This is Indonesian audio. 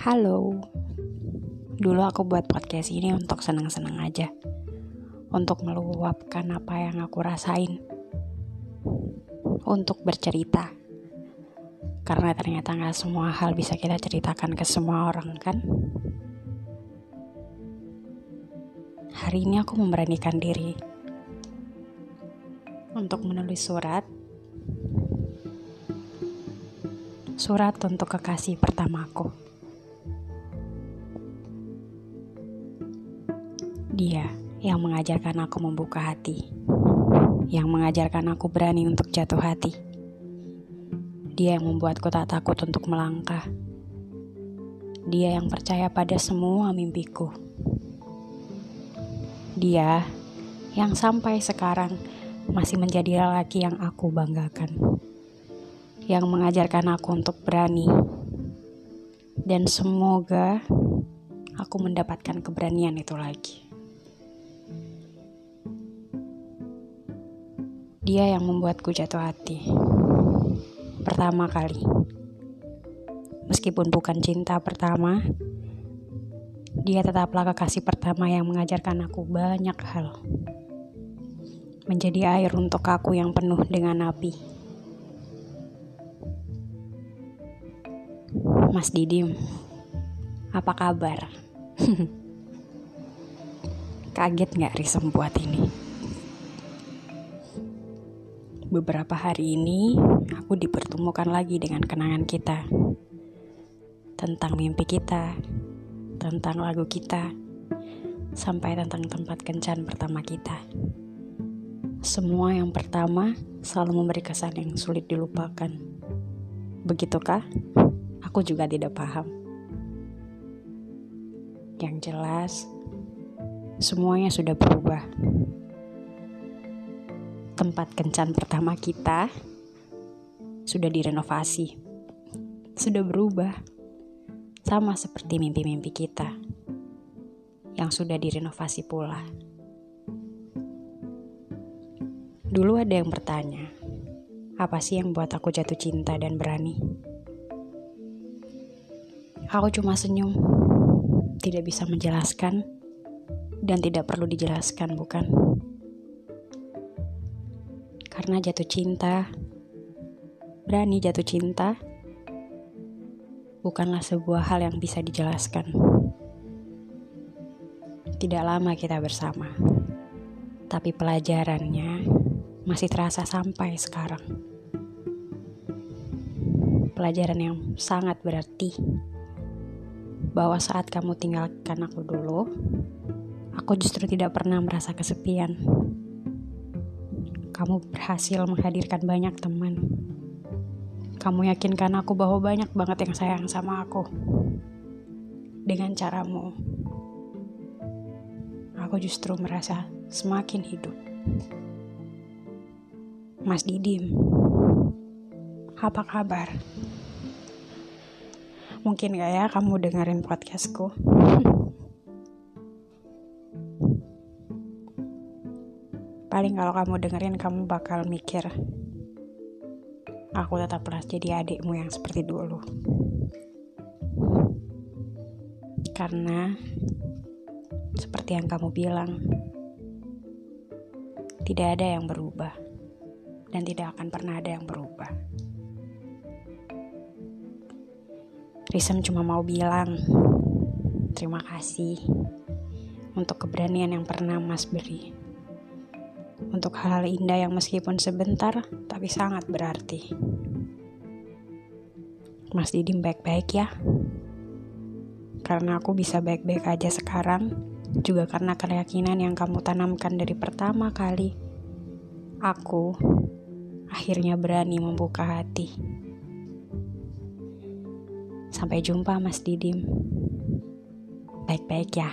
Halo, dulu aku buat podcast ini untuk senang-senang aja, untuk meluapkan apa yang aku rasain, untuk bercerita. Karena ternyata gak semua hal bisa kita ceritakan ke semua orang kan? Hari ini aku memberanikan diri untuk menulis surat surat untuk kekasih pertamaku. Dia yang mengajarkan aku membuka hati, yang mengajarkan aku berani untuk jatuh hati. Dia yang membuatku tak takut untuk melangkah. Dia yang percaya pada semua mimpiku. Dia yang sampai sekarang masih menjadi lelaki yang aku banggakan. Yang mengajarkan aku untuk berani. Dan semoga aku mendapatkan keberanian itu lagi. Dia yang membuatku jatuh hati. Pertama kali. Meskipun bukan cinta pertama, dia tetaplah kekasih pertama yang mengajarkan aku banyak hal. Menjadi air untuk aku yang penuh dengan api. Mas Didim, apa kabar? Kaget gak Risem buat ini? Beberapa hari ini, aku dipertemukan lagi dengan kenangan kita. Tentang mimpi kita, tentang lagu kita, sampai tentang tempat kencan pertama kita. Semua yang pertama selalu memberi kesan yang sulit dilupakan. Begitukah? Aku juga tidak paham. Yang jelas, semuanya sudah berubah tempat kencan pertama kita sudah direnovasi, sudah berubah, sama seperti mimpi-mimpi kita yang sudah direnovasi pula. Dulu ada yang bertanya, apa sih yang buat aku jatuh cinta dan berani? Aku cuma senyum, tidak bisa menjelaskan, dan tidak perlu dijelaskan, bukan? Karena jatuh cinta. Berani jatuh cinta bukanlah sebuah hal yang bisa dijelaskan. Tidak lama kita bersama, tapi pelajarannya masih terasa sampai sekarang. Pelajaran yang sangat berarti bahwa saat kamu tinggalkan aku dulu, aku justru tidak pernah merasa kesepian kamu berhasil menghadirkan banyak teman. Kamu yakinkan aku bahwa banyak banget yang sayang sama aku. Dengan caramu, aku justru merasa semakin hidup. Mas Didim, apa kabar? Mungkin gak ya kamu dengerin podcastku? Paling kalau kamu dengerin kamu bakal mikir, aku tetaplah jadi adikmu yang seperti dulu. Karena seperti yang kamu bilang, tidak ada yang berubah dan tidak akan pernah ada yang berubah. Risem cuma mau bilang terima kasih untuk keberanian yang pernah Mas beri untuk hal-hal indah yang meskipun sebentar tapi sangat berarti. Mas Didim baik-baik ya. Karena aku bisa baik-baik aja sekarang, juga karena keyakinan yang kamu tanamkan dari pertama kali. Aku akhirnya berani membuka hati. Sampai jumpa Mas Didim. Baik-baik ya.